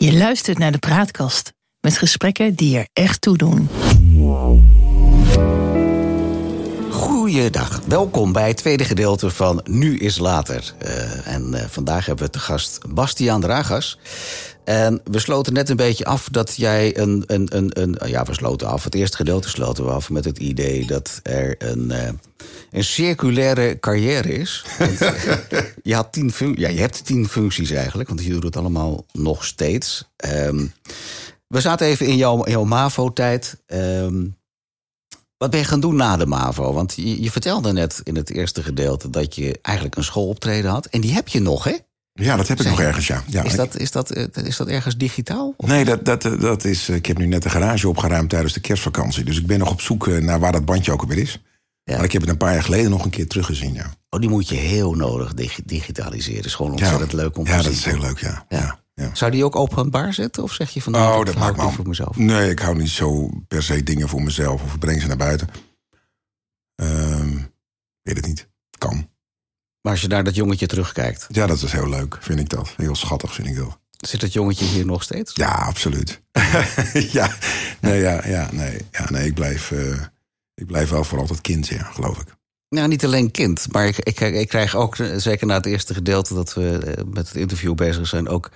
Je luistert naar de Praatkast met gesprekken die er echt toe doen. Goeiedag, welkom bij het tweede gedeelte van Nu is Later. Uh, en uh, vandaag hebben we te gast Bastiaan Dragas. En we sloten net een beetje af dat jij een, een, een, een. Ja, we sloten af. Het eerste gedeelte sloten we af met het idee dat er een, een circulaire carrière is. Je, had tien ja, je hebt tien functies eigenlijk, want je doet het allemaal nog steeds. Um, we zaten even in jouw, jouw MAVO-tijd. Um, wat ben je gaan doen na de MAVO? Want je, je, vertelde net in het eerste gedeelte dat je eigenlijk een schooloptreden had. En die heb je nog, hè? Ja, dat heb ik nog ergens, ja. ja is, dat, is, dat, is dat ergens digitaal? Of? Nee, dat, dat, dat is, ik heb nu net de garage opgeruimd tijdens de kerstvakantie. Dus ik ben nog op zoek naar waar dat bandje ook alweer is. Ja. Maar ik heb het een paar jaar geleden nog een keer teruggezien, ja. Oh, die moet je heel nodig digitaliseren. Het is gewoon ontzettend ja. leuk om ja, te zien. Ja, dat is heel leuk, ja. ja. Ja. Zou die ook openbaar zetten? Of zeg je van, oh, dat maakt me voor mezelf? Nee, ik hou niet zo per se dingen voor mezelf. Of ik breng ze naar buiten. Um, weet het niet. Kan. Maar als je naar dat jongetje terugkijkt. Ja, dat is heel leuk, vind ik dat. Heel schattig, vind ik dat. Zit dat jongetje hier nog steeds? Ja, absoluut. ja, nee, ja, ja, nee, ja, nee ik, blijf, uh, ik blijf wel voor altijd kind, ja, geloof ik. Nou, niet alleen kind, maar ik, ik, ik krijg ook, zeker na het eerste gedeelte dat we met het interview bezig zijn, ook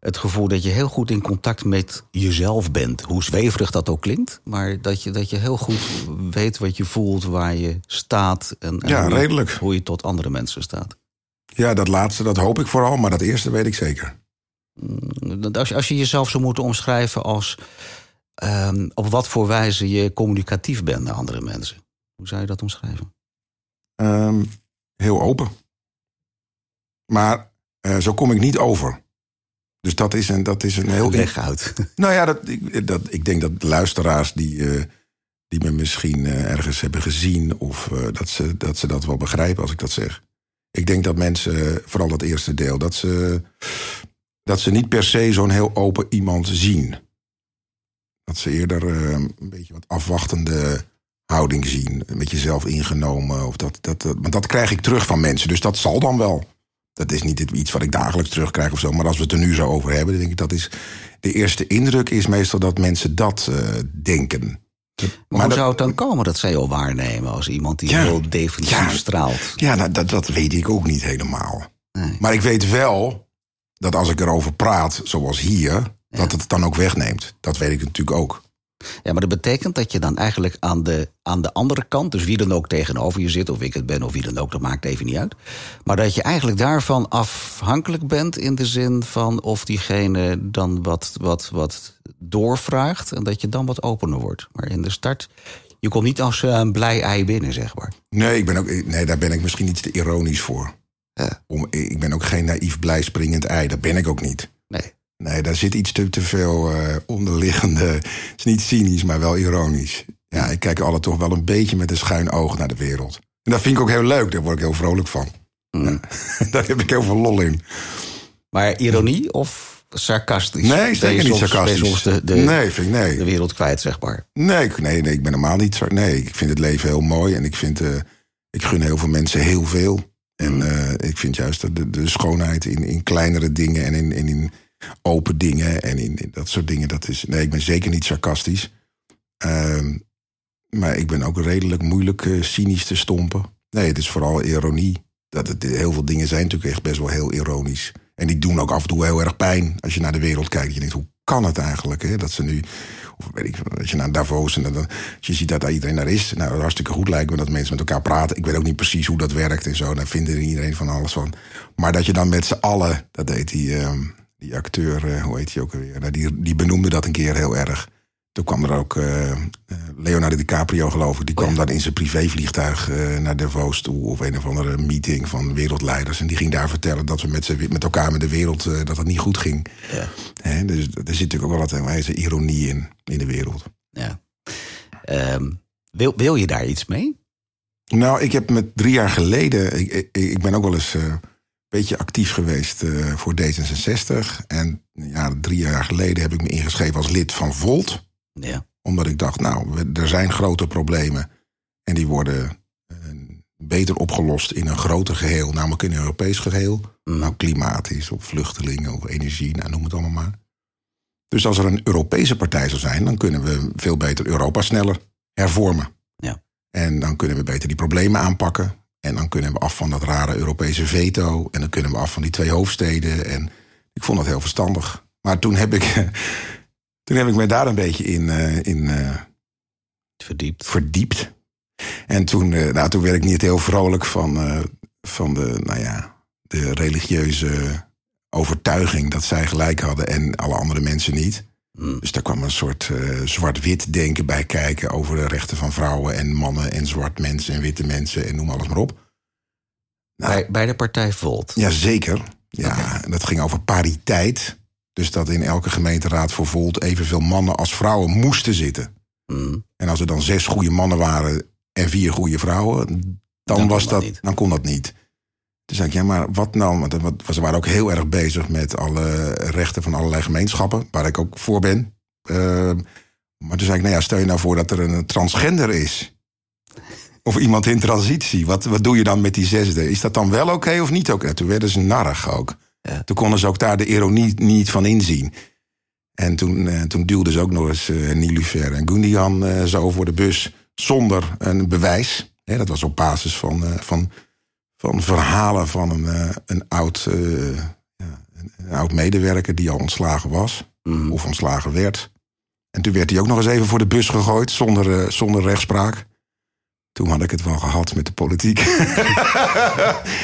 het gevoel dat je heel goed in contact met jezelf bent. Hoe zweverig dat ook klinkt, maar dat je, dat je heel goed weet wat je voelt, waar je staat en, en ja, hoe, redelijk. Je, hoe je tot andere mensen staat. Ja, dat laatste, dat hoop ik vooral, maar dat eerste weet ik zeker. Als je, als je jezelf zou moeten omschrijven als um, op wat voor wijze je communicatief bent naar andere mensen, hoe zou je dat omschrijven? Um, heel open. Maar uh, zo kom ik niet over. Dus dat is een, dat is een heel. Uit. Nou ja, dat, ik, dat, ik denk dat de luisteraars die, uh, die me misschien uh, ergens hebben gezien, of dat, ze, dat ze dat wel begrijpen als ik dat zeg. Ik denk dat mensen, vooral dat eerste deel, dat ze, dat ze niet per se zo'n heel open iemand zien. Dat ze eerder een beetje wat afwachtende houding zien. Met jezelf ingenomen. Of dat, dat, dat, want dat krijg ik terug van mensen. Dus dat zal dan wel. Dat is niet iets wat ik dagelijks terugkrijg of zo. Maar als we het er nu zo over hebben, dan denk ik dat is. De eerste indruk is meestal dat mensen dat uh, denken. Maar, hoe zou het dan komen dat zij al waarnemen als iemand die ja, heel definitief ja, straalt? Ja, nou, dat, dat weet ik ook niet helemaal. Nee. Maar ik weet wel dat als ik erover praat, zoals hier, ja. dat het dan ook wegneemt. Dat weet ik natuurlijk ook. Ja, maar dat betekent dat je dan eigenlijk aan de, aan de andere kant, dus wie dan ook tegenover je zit, of ik het ben, of wie dan ook, dat maakt even niet uit. Maar dat je eigenlijk daarvan afhankelijk bent in de zin van of diegene dan wat, wat, wat doorvraagt en dat je dan wat opener wordt. Maar in de start, je komt niet als een blij ei binnen, zeg maar. Nee, ik ben ook, nee daar ben ik misschien iets te ironisch voor. Ja. Om, ik ben ook geen naïef, blij springend ei, dat ben ik ook niet. Nee. Nee, daar zit iets te, te veel uh, onderliggende. Het is niet cynisch, maar wel ironisch. Ja, ik kijk altijd toch wel een beetje met een schuin oog naar de wereld. En dat vind ik ook heel leuk, daar word ik heel vrolijk van. Mm. Ja, daar heb ik heel veel lol in. Maar ironie of sarcastisch? Nee, zeker niet sarcastisch. De, de, nee, vind ik nee. De wereld kwijt, zeg maar. Nee, nee, nee, ik ben normaal niet. Nee, ik vind het leven heel mooi en ik vind, uh, ik gun heel veel mensen heel veel. En uh, ik vind juist de, de schoonheid in, in kleinere dingen en in, in, in open dingen en in, dat soort dingen. Dat is, nee, ik ben zeker niet sarcastisch. Uh, maar ik ben ook redelijk moeilijk uh, cynisch te stompen. Nee, het is vooral ironie. Dat het, heel veel dingen zijn natuurlijk echt best wel heel ironisch. En die doen ook af en toe heel erg pijn als je naar de wereld kijkt. Je denkt, hoe kan het eigenlijk? Hè? Dat ze nu, of weet ik, als je naar Davos en dan, als je ziet dat daar iedereen daar is. Nou, hartstikke goed lijkt me dat mensen met elkaar praten. Ik weet ook niet precies hoe dat werkt en zo. Daar vindt iedereen van alles van. Maar dat je dan met z'n allen, dat deed hij. Uh, die acteur, uh, hoe heet hij ook alweer? Nou, die, die benoemde dat een keer heel erg. Toen kwam er ook uh, Leonardo DiCaprio, geloof ik. Die kwam oh ja. dan in zijn privévliegtuig uh, naar Davos toe. Of een of andere meeting van wereldleiders. En die ging daar vertellen dat we met, met elkaar met de wereld... dat het niet goed ging. Ja. He, dus er zit natuurlijk ook wel wat wijze ironie in, in de wereld. Ja. Um, wil, wil je daar iets mee? Nou, ik heb met drie jaar geleden... Ik, ik, ik ben ook wel eens beetje actief geweest uh, voor D66. En ja, drie jaar geleden heb ik me ingeschreven als lid van Volt. Ja. Omdat ik dacht, nou, er zijn grote problemen. En die worden uh, beter opgelost in een groter geheel, namelijk in een Europees geheel. Mm. Nou, klimaat is, of vluchtelingen, of energie, nou, noem het allemaal maar. Dus als er een Europese partij zou zijn, dan kunnen we veel beter Europa sneller hervormen. Ja. En dan kunnen we beter die problemen aanpakken. En dan kunnen we af van dat rare Europese veto. En dan kunnen we af van die twee hoofdsteden. En ik vond dat heel verstandig. Maar toen heb ik, toen heb ik me daar een beetje in, eh, in eh, Verdiept. verdiept. En toen, eh, nou, toen werd ik niet heel vrolijk van, van de, nou ja, de religieuze overtuiging dat zij gelijk hadden en alle andere mensen niet. Mm. Dus daar kwam een soort eh, zwart-wit denken bij kijken over de rechten van vrouwen en mannen en zwart mensen en witte mensen en noem alles maar op. Nou, Bij, bij de partij Volt. Jazeker. Ja, en dat ging over pariteit. Dus dat in elke gemeenteraad voor Volt evenveel mannen als vrouwen moesten zitten. Mm. En als er dan zes goede mannen waren en vier goede vrouwen, dan, was dat dat, niet. dan kon dat niet. Toen zei ik, ja, maar wat nou? Want wat- ze waren ook heel erg bezig met alle rechten van allerlei gemeenschappen, waar ik ook voor ben. Ehm, maar toen zei ik, nou ja, stel je nou voor dat er een transgender is. Of iemand in transitie. Wat, wat doe je dan met die zesde? Is dat dan wel oké of niet oké? Toen werden ze narrig ook. Ja. Toen konden ze ook daar de ironie niet van inzien. En toen, eh, toen duwden ze ook nog eens eh Nilufer en Gundian eh, zo voor de bus zonder een bewijs. Dat was op basis van, van, van verhalen van een, eh, een, oud, eh, ja, een, oud medewerker die al ontslagen was Mm. of ontslagen werd. En toen werd hij ook nog eens even voor de bus gegooid zonder, eh, zonder rechtspraak. Toen had ik het wel gehad met de politiek.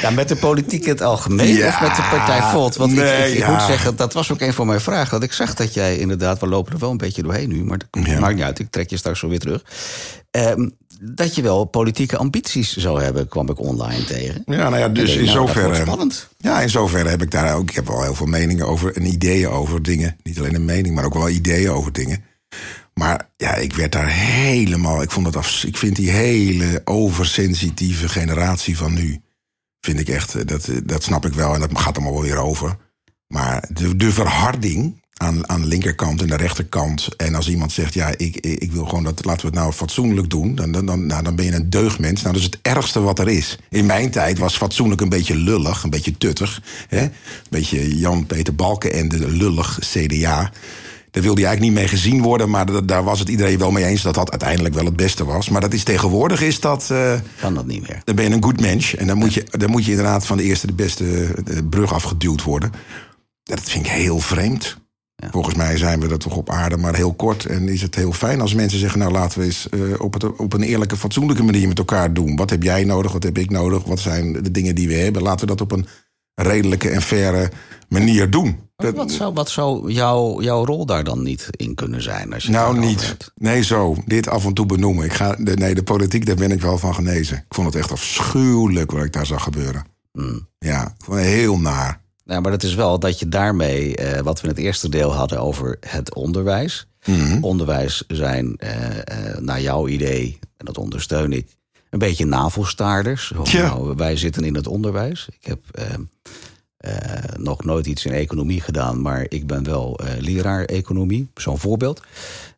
Ja, met de politiek in het algemeen Ja, of met de partij Volt? Want ik- nee, ik, ik ja. moet zeggen, dat was ook een van mijn vragen. Want ik zag dat jij inderdaad, we lopen er wel een beetje doorheen nu... maar dat Ja. maakt niet uit, ik trek je straks zo weer terug. Ehm, dat je wel politieke ambities zou hebben, kwam ik online tegen. Ja, nou ja, dus in nou, zoverre. spannend. Ja, in zoverre heb ik daar ook. Ik heb wel heel veel meningen over en ideeën over dingen. Niet alleen een mening, maar ook wel ideeën over dingen. Maar ja, ik werd daar helemaal. Ik vond dat af. Ik vind die hele oversensitieve generatie van nu. Vind ik echt. eh, Dat, eh, dat snap ik wel en dat gaat allemaal wel weer over. Maar de, de verharding aan, aan de linkerkant en de rechterkant. En als iemand zegt, ja, ik, ik wil gewoon dat, laten we het nou fatsoenlijk doen. Dan, dan, dan, nou, dan ben je een deugdmens. Nou, dat is het ergste wat er is. In mijn tijd was fatsoenlijk een beetje lullig, een beetje tuttig. Hè? Een beetje Jan-Peter Balkenende lullig CDA. Daar wilde je eigenlijk niet mee gezien worden, maar da- daar was het iedereen wel mee eens dat dat uiteindelijk wel het beste was. Maar dat is tegenwoordig is dat. eh, Kan dat niet meer. dan ben je een good mens. En dan moet je, dan moet je inderdaad van de eerste de beste brug afgeduwd worden. Dat vind ik heel vreemd. Ja. Volgens mij zijn we dat toch op aarde maar heel kort. En is het heel fijn als mensen zeggen... nou laten we eens eh, op, het, op een eerlijke, fatsoenlijke manier met elkaar doen. Wat heb jij nodig, wat heb ik nodig? Wat zijn de dingen die we hebben? Laten we dat op een redelijke en faire manier doen. Dat- Wat zou, wat zou jouw, jouw rol daar dan niet in kunnen zijn? Als je nou, niet. Nee, zo. Dit af en toe benoemen. Ik ga, de, nee, de politiek, daar ben ik wel van genezen. Ik vond het echt afschuwelijk wat ik daar zag gebeuren. Mm. Ja, ik vond het heel naar. Ja, maar dat is wel dat je daarmee, eh, wat we in het eerste deel hadden over het onderwijs. Mhm. Onderwijs zijn, eh, eh, naar jouw idee, en dat ondersteun ik, een beetje navelstaarders. Nou, wij zitten in het onderwijs. Ik heb eh, eh, nog nooit iets in economie gedaan, maar ik ben wel eh, leraar economie, zo'n voorbeeld.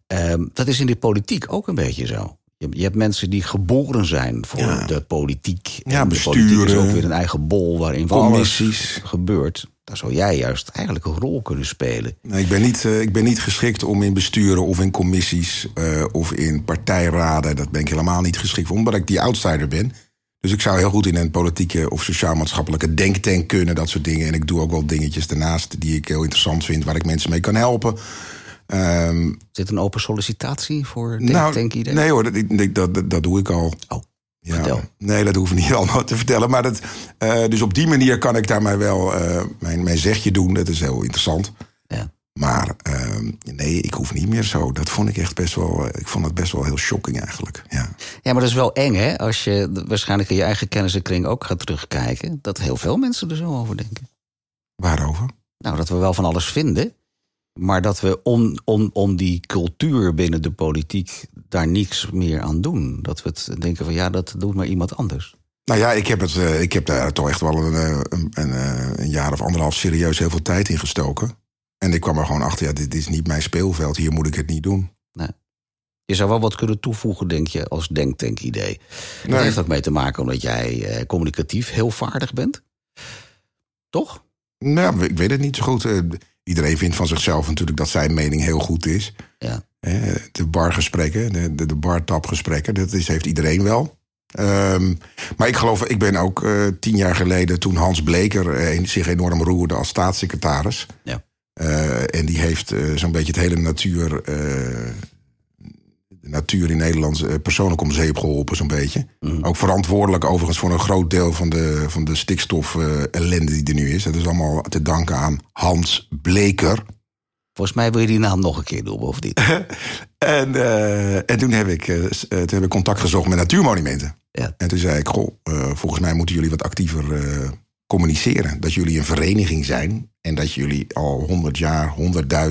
Ehm, dat is in de politiek ook een beetje zo. Je, je hebt mensen die geboren zijn voor Ja. de politiek. Ja, en de politiek is besturen. ook weer een eigen bol waarin van Commissies. alles gebeurt. Daar zou jij juist eigenlijk een rol kunnen spelen. Nee, ik, ben niet, eh, ik ben niet geschikt om in besturen of in commissies of in partijraden. Dat ben ik helemaal niet geschikt voor, omdat ik die outsider ben. Dus ik zou heel goed in een politieke of sociaal-maatschappelijke denktank kunnen, dat soort dingen. En ik doe ook wel dingetjes daarnaast die ik heel interessant vind, waar ik mensen mee kan helpen. Ehm, Zit een open sollicitatie voor nou, denkidee? nee hoor, dat, ik- dat, dat, dat doe ik al. Oh, Ja, vertel. Nee, dat hoef ik niet allemaal te vertellen. Maar dat, eh, dus op die manier kan ik daar mij wel eh, mijn, mijn zegje doen. Dat is heel interessant. Maar ehm, nee, ik hoef niet meer zo. Dat vond ik echt best wel. eh, ik vond het best wel heel shocking eigenlijk. Ja. Ja, maar dat is wel eng, hè? Als je waarschijnlijk in je eigen kennissenkring ook gaat terugkijken. Dat heel veel mensen er zo over denken. Waarover? Nou, dat we wel van alles vinden. Maar dat we om, om, om die cultuur binnen de politiek daar niks meer aan doen. Dat we het denken van ja, dat doet maar iemand anders. Nou ja, ik heb, het, eh, ik heb daar toch echt wel een, eh, een, een, een jaar of anderhalf serieus heel veel tijd in gestoken. En ik kwam er gewoon achter, ja, dit is niet mijn speelveld. Hier moet ik het niet doen. Je zou wel wat kunnen toevoegen, denk je, als denktank-idee. Dat Nee. heeft ook mee te maken omdat jij eh, communicatief heel vaardig bent. Toch? Nou, ik weet het niet zo goed. Eh, Iedereen vindt van zichzelf natuurlijk dat zijn mening heel goed is. Ja. De bargesprekken, de, de, de bartapgesprekken, dat is, heeft iedereen wel. Ehm, maar ik geloof, ik ben ook eh, tien jaar geleden, toen Hans Bleker zich enorm roerde als staatssecretaris. Ja. Eh, en die heeft eh, zo'n beetje het hele natuur, eh, de natuur in Nederland persoonlijk om zeep geholpen, zo'n beetje. Ook verantwoordelijk overigens voor een groot deel van de, van de stikstof-ellende die er nu is. Dat is allemaal te danken aan Hans Bleker. Volgens mij wil je die naam nog een keer doen, of niet? En, en toen, heb ik, toen heb ik contact gezocht met natuurmonumenten. Ja. En toen zei ik, goh, volgens mij moeten jullie wat actiever communiceren. Dat jullie een vereniging zijn en dat jullie al 100 jaar,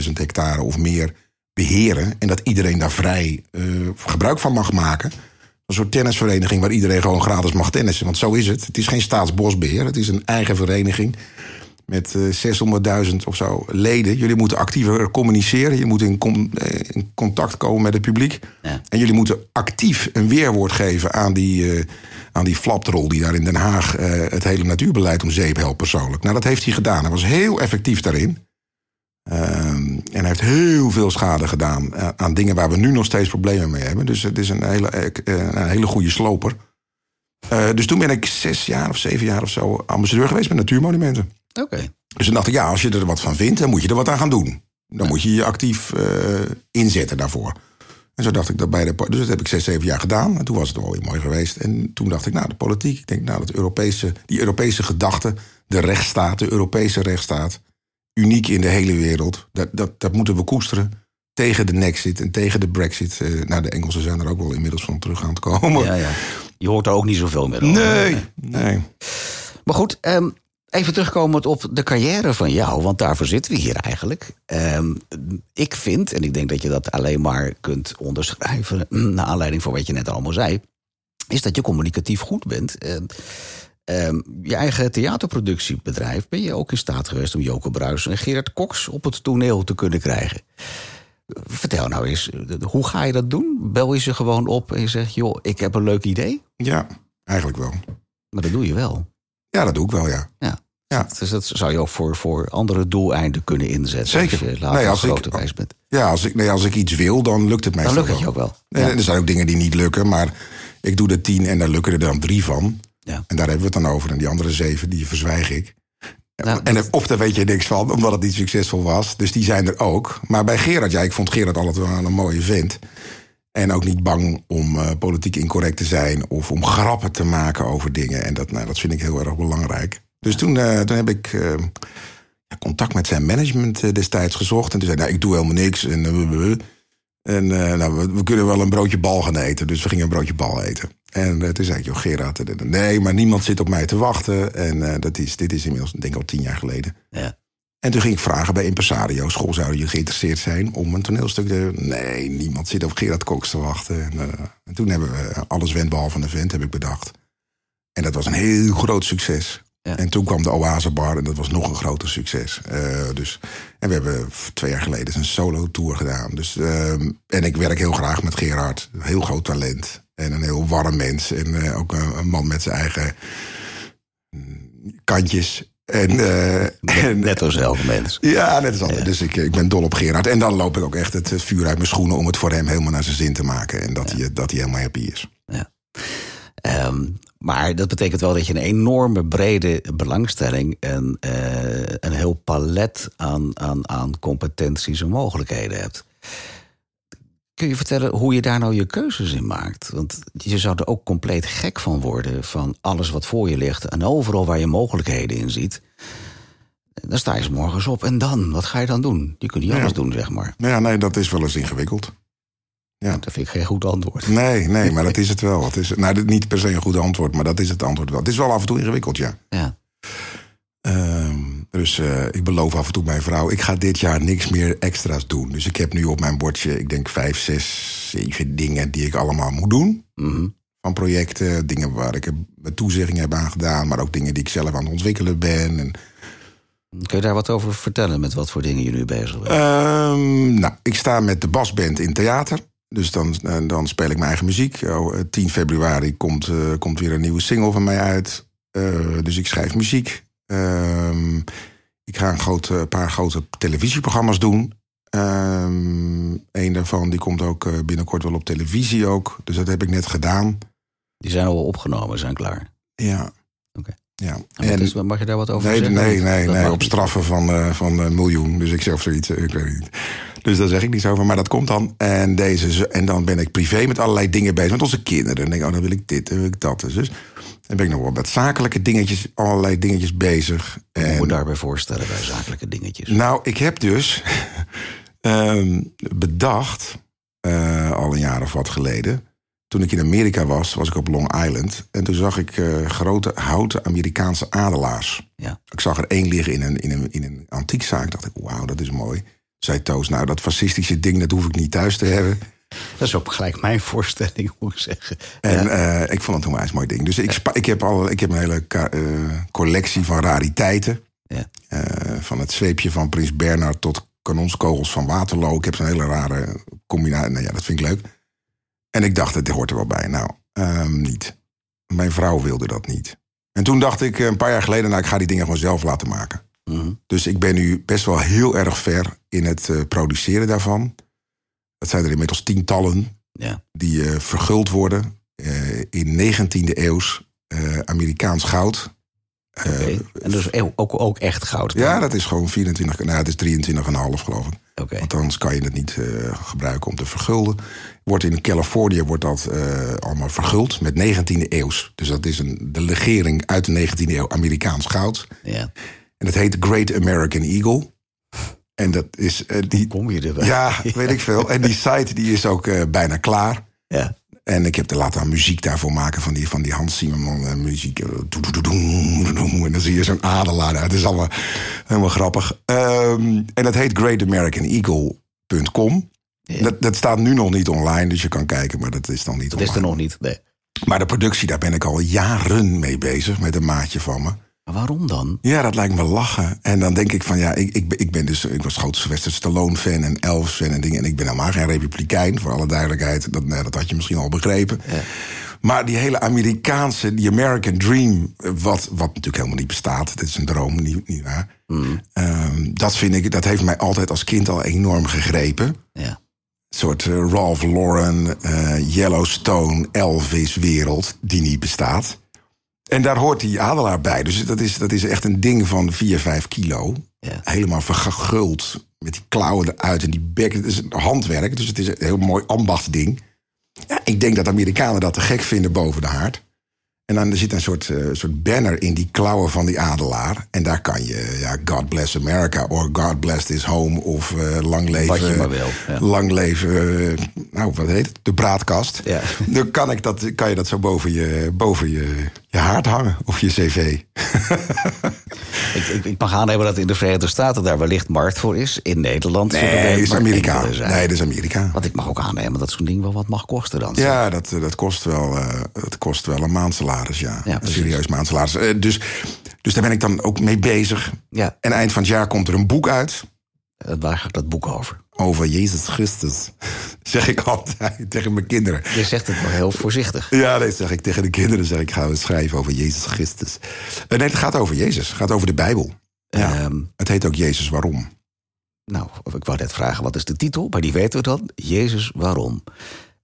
100.000 hectare of meer beheren. En dat iedereen daar vrij eh, gebruik van mag maken. Een soort tennisvereniging waar iedereen gewoon gratis mag tennissen. Want zo is het. Het is geen staatsbosbeheer. Het is een eigen vereniging met eh, 600.000 of zo leden. Jullie moeten actiever communiceren. Je moet in, com- eh, in contact komen met het publiek. Ja. En jullie moeten actief een weerwoord geven aan die, eh aan die flapdrol... die daar in Den Haag eh, het hele natuurbeleid om zeep helpt persoonlijk. Nou, dat heeft hij gedaan. Hij was heel effectief daarin. Ehm, en hij heeft heel veel schade gedaan aan, aan dingen waar we nu nog steeds problemen mee hebben. Dus het is een hele, eh, eh, een hele goede sloper. Eh, dus toen ben ik zes jaar of zeven jaar of zo ambassadeur geweest met natuurmonumenten. Oké. Dus toen dacht ik, ja, als je er wat van vindt, dan moet je er wat aan gaan doen. Dan moet je je actief eh, inzetten daarvoor. En zo dacht ik dat bij de. Dus dat heb ik zes, zeven jaar gedaan. En toen was het wel weer mooi geweest. En toen dacht ik, nou, de politiek. Ik denk, nou, dat Europese, die Europese gedachte, de rechtsstaat, de Europese rechtsstaat, uniek in de hele wereld. Dat, dat, dat moeten we koesteren. Tegen de Nexit en tegen de Brexit. Eh, nou, de Engelsen zijn er ook wel inmiddels van terug aan het komen. Ja, ja. Je hoort er ook niet zoveel meer over. Nee, nee. Maar goed, ehm, even terugkomend op de carrière van jou, want daarvoor zitten we hier eigenlijk. Ehm, ik vind, en ik denk dat je dat alleen maar kunt onderschrijven naar aanleiding van wat je net allemaal zei, is dat je communicatief goed bent. En, ehm, je eigen theaterproductiebedrijf ben je ook in staat geweest om Joke Bruis en Gerard Cox op het toneel te kunnen krijgen. Vertel nou eens, hoe ga je dat doen? Bel je ze gewoon op en je zegt, joh, ik heb een leuk idee? Ja, eigenlijk wel. Maar dat doe je wel. Ja, dat doe ik wel, ja. Ja. Ja. Dus dat zou je ook voor, voor andere doeleinden kunnen inzetten. Zeker. Als je later Nee, als groter wijs bent. Ja, als ik, nee, als ik iets wil, dan lukt het Dan meestal lukt het je ook wel. En er zijn ook dingen die niet lukken, maar ik doe er tien en daar lukken er dan drie van. Ja. En daar hebben we het dan over. En die andere zeven, die verzwijg ik. Nou, en, of daar weet je niks van, omdat het niet succesvol was. Dus die zijn er ook. Maar bij Gerard, ja, ik vond Gerard altijd wel een mooie vent. En ook niet bang om eh, politiek incorrect te zijn of om grappen te maken over dingen. En dat, nou, dat vind ik heel erg belangrijk. Dus toen, eh, toen heb ik eh, contact met zijn management destijds gezocht. En toen zei hij, nou, ik doe helemaal niks. En, en nou, we, kunnen wel een broodje bal gaan eten. Dus we gingen een broodje bal eten. En toen zei ik, joh, Gerard, nee, maar niemand zit op mij te wachten. En dat is, dit is inmiddels, denk ik, al tien jaar geleden. Ja. En toen ging ik vragen bij impresario, school, zouden jullie geïnteresseerd zijn om een toneelstuk te... Nee, niemand zit op Gerard Cox te wachten. En, eh, en toen hebben we alles wend behalve een event, heb ik bedacht. En dat was een heel groot succes. Ja. En toen kwam de Oasebar en dat was nog een groter succes. Eh, dus, en we hebben twee jaar geleden een solo-tour gedaan. Dus, ehm, en ik werk heel graag met Gerard. Een heel groot talent. En een heel warm mens. En eh, ook een, een man met zijn eigen mm, kantjes. En, eh, en, Net als elke mens. ja, net als altijd. Dus ik, ik ben dol op Gerard. En dan loop ik ook echt het vuur uit mijn schoenen... om het voor hem helemaal naar zijn zin te maken. En dat, hij, dat hij helemaal happy is. Ja. Ehm, maar dat betekent wel dat je een enorme brede belangstelling en eh, een heel palet aan, aan, aan competenties en mogelijkheden hebt. Kun je vertellen hoe je daar nou je keuzes in maakt? Want je zou er ook compleet gek van worden van alles wat voor je ligt en overal waar je mogelijkheden in ziet. Dan sta je 's morgens op en dan, wat ga je dan doen? Je kunt niet Ja. alles doen, zeg maar. Nou ja, nee, dat is wel eens ingewikkeld. Ja. Dat vind ik geen goed antwoord. Nee, nee, maar dat is het wel. Het is, nou, niet per se een goed antwoord, maar dat is het antwoord wel. Het is wel af en toe ingewikkeld, ja. Ja. Ehm, dus eh, ik beloof af en toe mijn vrouw... ik ga dit jaar niks meer extra's doen. Dus ik heb nu op mijn bordje, ik denk vijf, zes, zeven dingen... die ik allemaal moet doen. Mhm. Van projecten, dingen waar ik een toezegging heb aan gedaan... maar ook dingen die ik zelf aan het ontwikkelen ben. En, Kun je daar wat over vertellen met wat voor dingen je nu bezig bent? Ehm, nou, ik sta met de basband in theater. Dus dan, eh, dan speel ik mijn eigen muziek. Oh, eh, 10 februari komt, eh, komt weer een nieuwe single van mij uit. Eh, dus ik schrijf muziek. Ehm, Ik ga een paar grote televisieprogramma's doen. Ehm een daarvan die komt ook eh, binnenkort wel op televisie ook. Dus dat heb ik net gedaan. Die zijn al opgenomen, zijn klaar. Ja. Oké. Ja. En is- mag je daar wat over nee, zeggen? nee, nee, dat nee, op niet? straffen van, eh, van een miljoen. Dus ik zeg of zoiets, eh, ik weet het niet. Dus daar zeg ik niets over, maar dat komt dan. En, deze, en dan ben ik privé met allerlei dingen bezig. Met onze kinderen. Dan denk ik, oh, dan wil ik dit, dan wil ik dat. Dus dan ben ik nog wel met zakelijke dingetjes, allerlei dingetjes bezig. Moet En, me daarbij voorstellen bij zakelijke dingetjes. nou, ik heb dus ehm, bedacht, eh, al een jaar of wat geleden. Toen ik in Amerika was, was ik op Long Island. En toen zag ik eh, grote houten Amerikaanse adelaars. Ja. Ik zag er één liggen in een, in een, in een antiekzaak. dacht ik, wauw, dat is mooi. Zei Toos, nou, dat fascistische ding, dat hoef ik niet thuis te hebben. Dat is ook gelijk mijn voorstelling, moet ik zeggen. En Ja. eh, ik vond het een onwijs mooi ding. Dus ik, ik, heb, al, ik heb een hele eh, collectie van rariteiten. Ja. Eh, van het zweepje van Prins Bernhard tot kanonskogels van Waterloo. Ik heb zo'n hele rare combinatie. Nou ja, dat vind ik leuk. En ik dacht, dit hoort er wel bij. Nou, ehm, niet. Mijn vrouw wilde dat niet. En toen dacht ik een paar jaar geleden, nou, ik ga die dingen gewoon zelf laten maken. Mhm. Dus ik ben nu best wel heel erg ver in het produceren daarvan. Dat zijn er inmiddels tientallen ja. die eh, verguld worden eh, in 19e eeuws eh, Amerikaans goud. En dus ook, ook echt goud. ja, dat is gewoon 24, nou het is 23,5 geloof ik. Oké. Want anders kan je het niet gebruiken om te vergulden. Wordt in Californië wordt dat allemaal verguld met 19e eeuws. Dus dat is een, de legering uit de 19e eeuw Amerikaans goud. Ja. En dat heet Great American Eagle. En dat is eh, die. Kom je erbij? Ja, weet ik veel. En die site die is ook eh, bijna klaar. Ja. En ik heb er laten aan muziek daarvoor maken van die, van die Hans Zimmerman eh, muziek. En dan zie je zo'n adelaar. Het is allemaal helemaal grappig. Ehm, en dat heet greatamericaneagle.com. Ja. Dat, dat staat nu nog niet online, dus je kan kijken, maar dat is dan niet Dat is er online. nog niet. Nee. Maar de productie, daar ben ik al jaren mee bezig met een maatje van me. Waarom dan? Ja, dat lijkt me lachen. En dan denk ik van ja, ik, ik, ben- ik ben dus, ik was groot Sylvester Stallone-fan en Elvis-fan en dingen. En ik ben helemaal geen republikein, voor alle duidelijkheid. Dat, nou, dat had je misschien al begrepen. Maar die hele Amerikaanse, die American Dream, wat, wat natuurlijk helemaal niet bestaat. Dit is een droom, niet, niet waar. Ehm, dat vind ik, dat heeft mij altijd als kind al enorm gegrepen. Ja. Een soort eh, Ralph Lauren, eh, Yellowstone, Elvis-wereld die niet bestaat. En daar hoort die adelaar bij. Dus dat is, dat is echt een ding van 4, 5 kilo. Ja. Helemaal verguld. Met die klauwen eruit en die bek. Het is een handwerk, dus het is een heel mooi ambachtsding. Ja, ik denk dat Amerikanen dat te gek vinden boven de haard. En dan zit een soort, eh, soort banner in die klauwen van die adelaar. En daar kan je, ja, God bless America. Of God bless this home. Of eh, lang leven. Wat je maar wil, ja. Lang leven, nou wat heet het? De braatkast. Ja. Dan kan, ik dat, kan je dat zo boven je, boven je, je haard hangen. Of je cv. Ik, ik, ik mag aannemen dat in de Verenigde Staten daar wellicht markt voor is. In Nederland. Nee, is Amerika. Nee, dat is Amerika. Want ik mag ook aannemen dat zo'n ding wel wat mag kosten dan. Ja, dat, dat, kost wel, eh, dat kost wel een maandsalaris, ja. Ja, een serieus maandsalaris. Eh, dus, dus daar ben ik dan ook mee bezig. Ja. En eind van het jaar komt er een boek uit Eh, Waar gaat dat boek over? over Jezus Christus. zeg ik altijd tegen mijn kinderen. Je zegt het wel heel voorzichtig. Ja, dat zeg ik tegen de kinderen. Zeg ik, ga schrijven over Jezus Christus. Eh, nee, het gaat over Jezus. Het gaat over de Bijbel. Ja. Ehm, Het heet ook Jezus Waarom. nou, ik wou net vragen, wat is de titel? Maar die weten we dan. Jezus, waarom?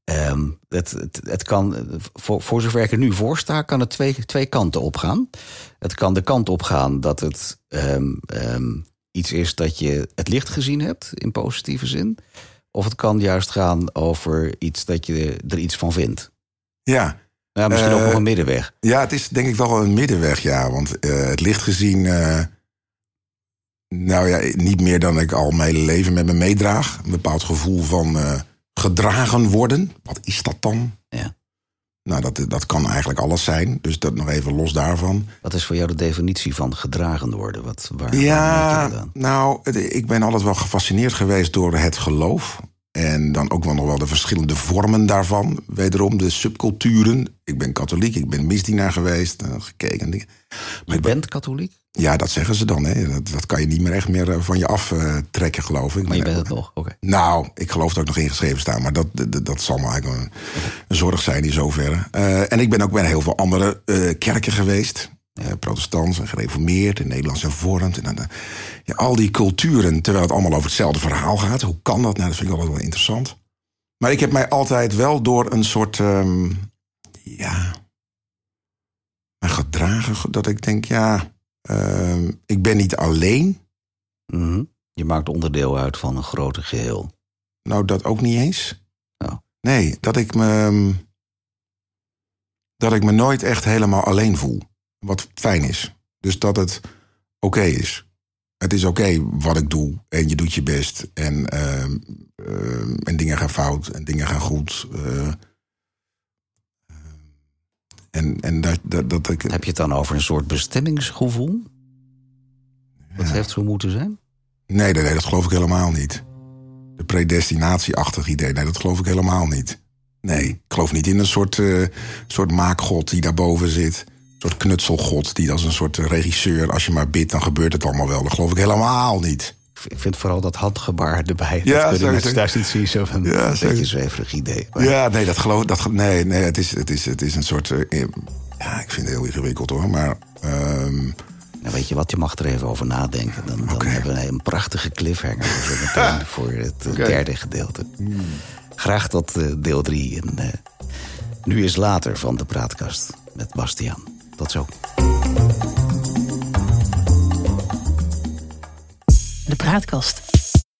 Ehm, het, het, het kan, voor, voor zover ik er nu voor sta, kan het twee, twee kanten opgaan. Het kan de kant opgaan dat het ehm, iets is dat je het licht gezien hebt, in positieve zin. Of het kan juist gaan over iets dat je er iets van vindt. Ja. Nou, misschien ook Eh, nog een middenweg. Ja, het is denk ik wel een middenweg, ja. Want eh, het licht gezien... eh, nou ja, niet meer dan ik al mijn hele leven met me meedraag. Een bepaald gevoel van eh, gedragen worden. Wat is dat dan? Ja. Nou, dat, dat kan eigenlijk alles zijn. Dus dat nog even los daarvan. Wat is voor jou de definitie van gedragen worden? Wat, waar, waar Ja, aan? nou, het- ik ben altijd wel gefascineerd geweest door het geloof. En dan ook wel nog wel de verschillende vormen daarvan. Wederom de subculturen. Ik ben katholiek, ik ben misdienaar geweest, eh, gekeken. en dingen. Je bent katholiek, Ja, dat zeggen ze dan. Hè. Dat, dat kan je niet meer echt meer eh, van je aftrekken, trekken, geloof ik. maar je bent het nog. Oké. Nou, ik geloof dat ook nog ingeschreven staan. Maar dat, dat, dat zal me eigenlijk een, een zorg zijn in zoverre. Eh, en ik ben ook bij heel veel andere eh, kerken geweest. Uh, protestants en gereformeerd en Nederlands hervormd. En uh, ja, al die culturen, terwijl het allemaal over hetzelfde verhaal gaat. Hoe kan dat? Nou, dat vind ik altijd wel interessant. Maar ik heb mij altijd wel door een soort, um, ja, gedragen dat ik denk, ja, uh, ik ben niet alleen. Mm -hmm. Je maakt onderdeel uit van een groter geheel. Nou, dat ook niet eens. Oh. Nee, dat ik me. Dat ik me nooit echt helemaal alleen voel. Wat fijn is. Dus dat het oké okay is. Het is oké okay wat ik doe. En je doet je best. En, uh, uh, en dingen gaan fout. En dingen gaan goed. Uh, en, en dat, dat, dat ik... Heb je het dan over een soort bestemmingsgevoel? Dat heeft zo moeten zijn? Nee, nee, nee, dat geloof ik helemaal niet. De predestinatieachtig idee, nee, dat geloof ik helemaal niet. Nee, ik geloof niet in een soort, uh, soort maakgod die daarboven zit. Soort knutselgod die als een soort regisseur... als je maar bidt, dan gebeurt het allemaal wel. Dat geloof ik helemaal niet. Ik vind vooral dat handgebaar erbij. Ja, dat mensen thuis niet zien. Zo van ja, een beetje zweverig idee. Maar... Ja, nee, dat geloof dat, nee, nee, het is, het is, het is een soort... Uh, ja, ik vind het heel ingewikkeld hoor, maar... Um, nou, weet je wat, je mag er even over nadenken. Dan, dan okay. hebben we een prachtige cliffhanger zo meteen voor het okay. derde gedeelte. Graag tot uh, deel drie. En uh, nu is later van de praatkast met Bastiaan. Tot zo. De praatkast